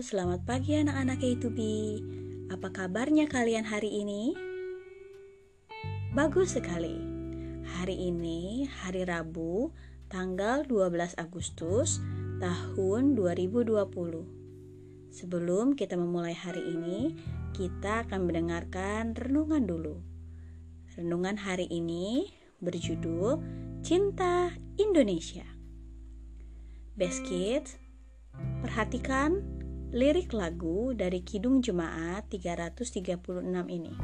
selamat pagi anak-anak K2B. Apa kabarnya kalian hari ini? Bagus sekali. Hari ini hari Rabu, tanggal 12 Agustus tahun 2020. Sebelum kita memulai hari ini, kita akan mendengarkan renungan dulu. Renungan hari ini berjudul Cinta Indonesia. Best Kids, Perhatikan lirik lagu dari Kidung Jemaat 336 ini.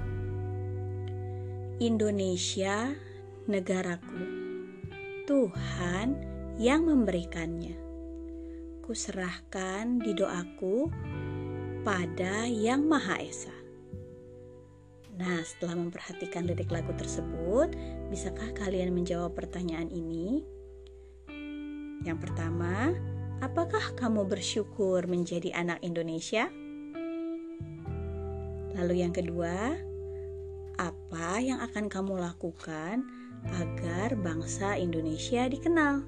Indonesia, negaraku, Tuhan yang memberikannya. Kuserahkan di doaku pada Yang Maha Esa. Nah, setelah memperhatikan lirik lagu tersebut, bisakah kalian menjawab pertanyaan ini? Yang pertama, Apakah kamu bersyukur menjadi anak Indonesia? Lalu, yang kedua, apa yang akan kamu lakukan agar bangsa Indonesia dikenal?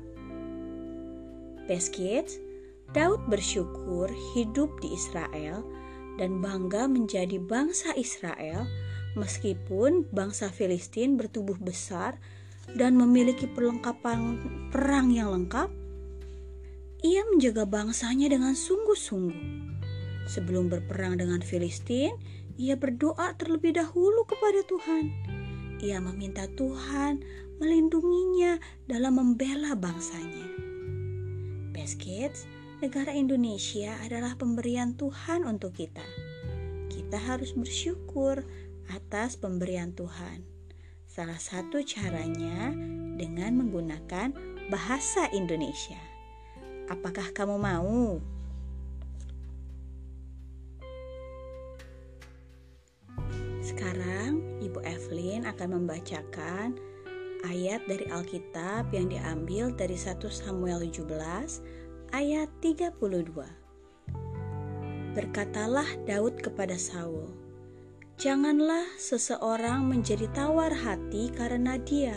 Best Kids, Daud bersyukur hidup di Israel dan bangga menjadi bangsa Israel meskipun bangsa Filistin bertubuh besar dan memiliki perlengkapan perang yang lengkap ia menjaga bangsanya dengan sungguh-sungguh. Sebelum berperang dengan Filistin, ia berdoa terlebih dahulu kepada Tuhan. Ia meminta Tuhan melindunginya dalam membela bangsanya. Best Kids, negara Indonesia adalah pemberian Tuhan untuk kita. Kita harus bersyukur atas pemberian Tuhan. Salah satu caranya dengan menggunakan bahasa Indonesia. Apakah kamu mau? Sekarang Ibu Evelyn akan membacakan ayat dari Alkitab yang diambil dari 1 Samuel 17 ayat 32. Berkatalah Daud kepada Saul, "Janganlah seseorang menjadi tawar hati karena dia."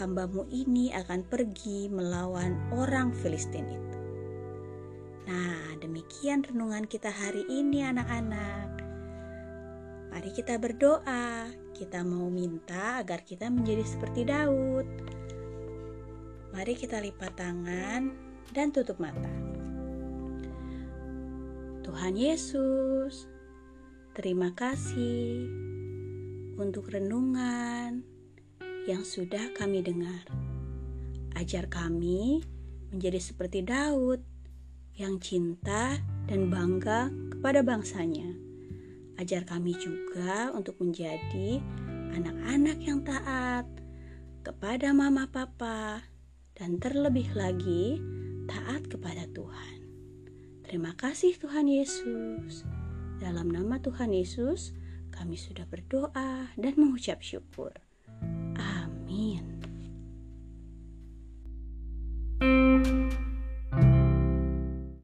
Hambamu ini akan pergi melawan orang Filistin itu. Nah, demikian renungan kita hari ini anak-anak. Mari kita berdoa. Kita mau minta agar kita menjadi seperti Daud. Mari kita lipat tangan dan tutup mata. Tuhan Yesus, terima kasih untuk renungan yang sudah kami dengar. Ajar kami menjadi seperti Daud yang cinta dan bangga kepada bangsanya. Ajar kami juga untuk menjadi anak-anak yang taat kepada mama papa dan terlebih lagi taat kepada Tuhan. Terima kasih Tuhan Yesus. Dalam nama Tuhan Yesus, kami sudah berdoa dan mengucap syukur.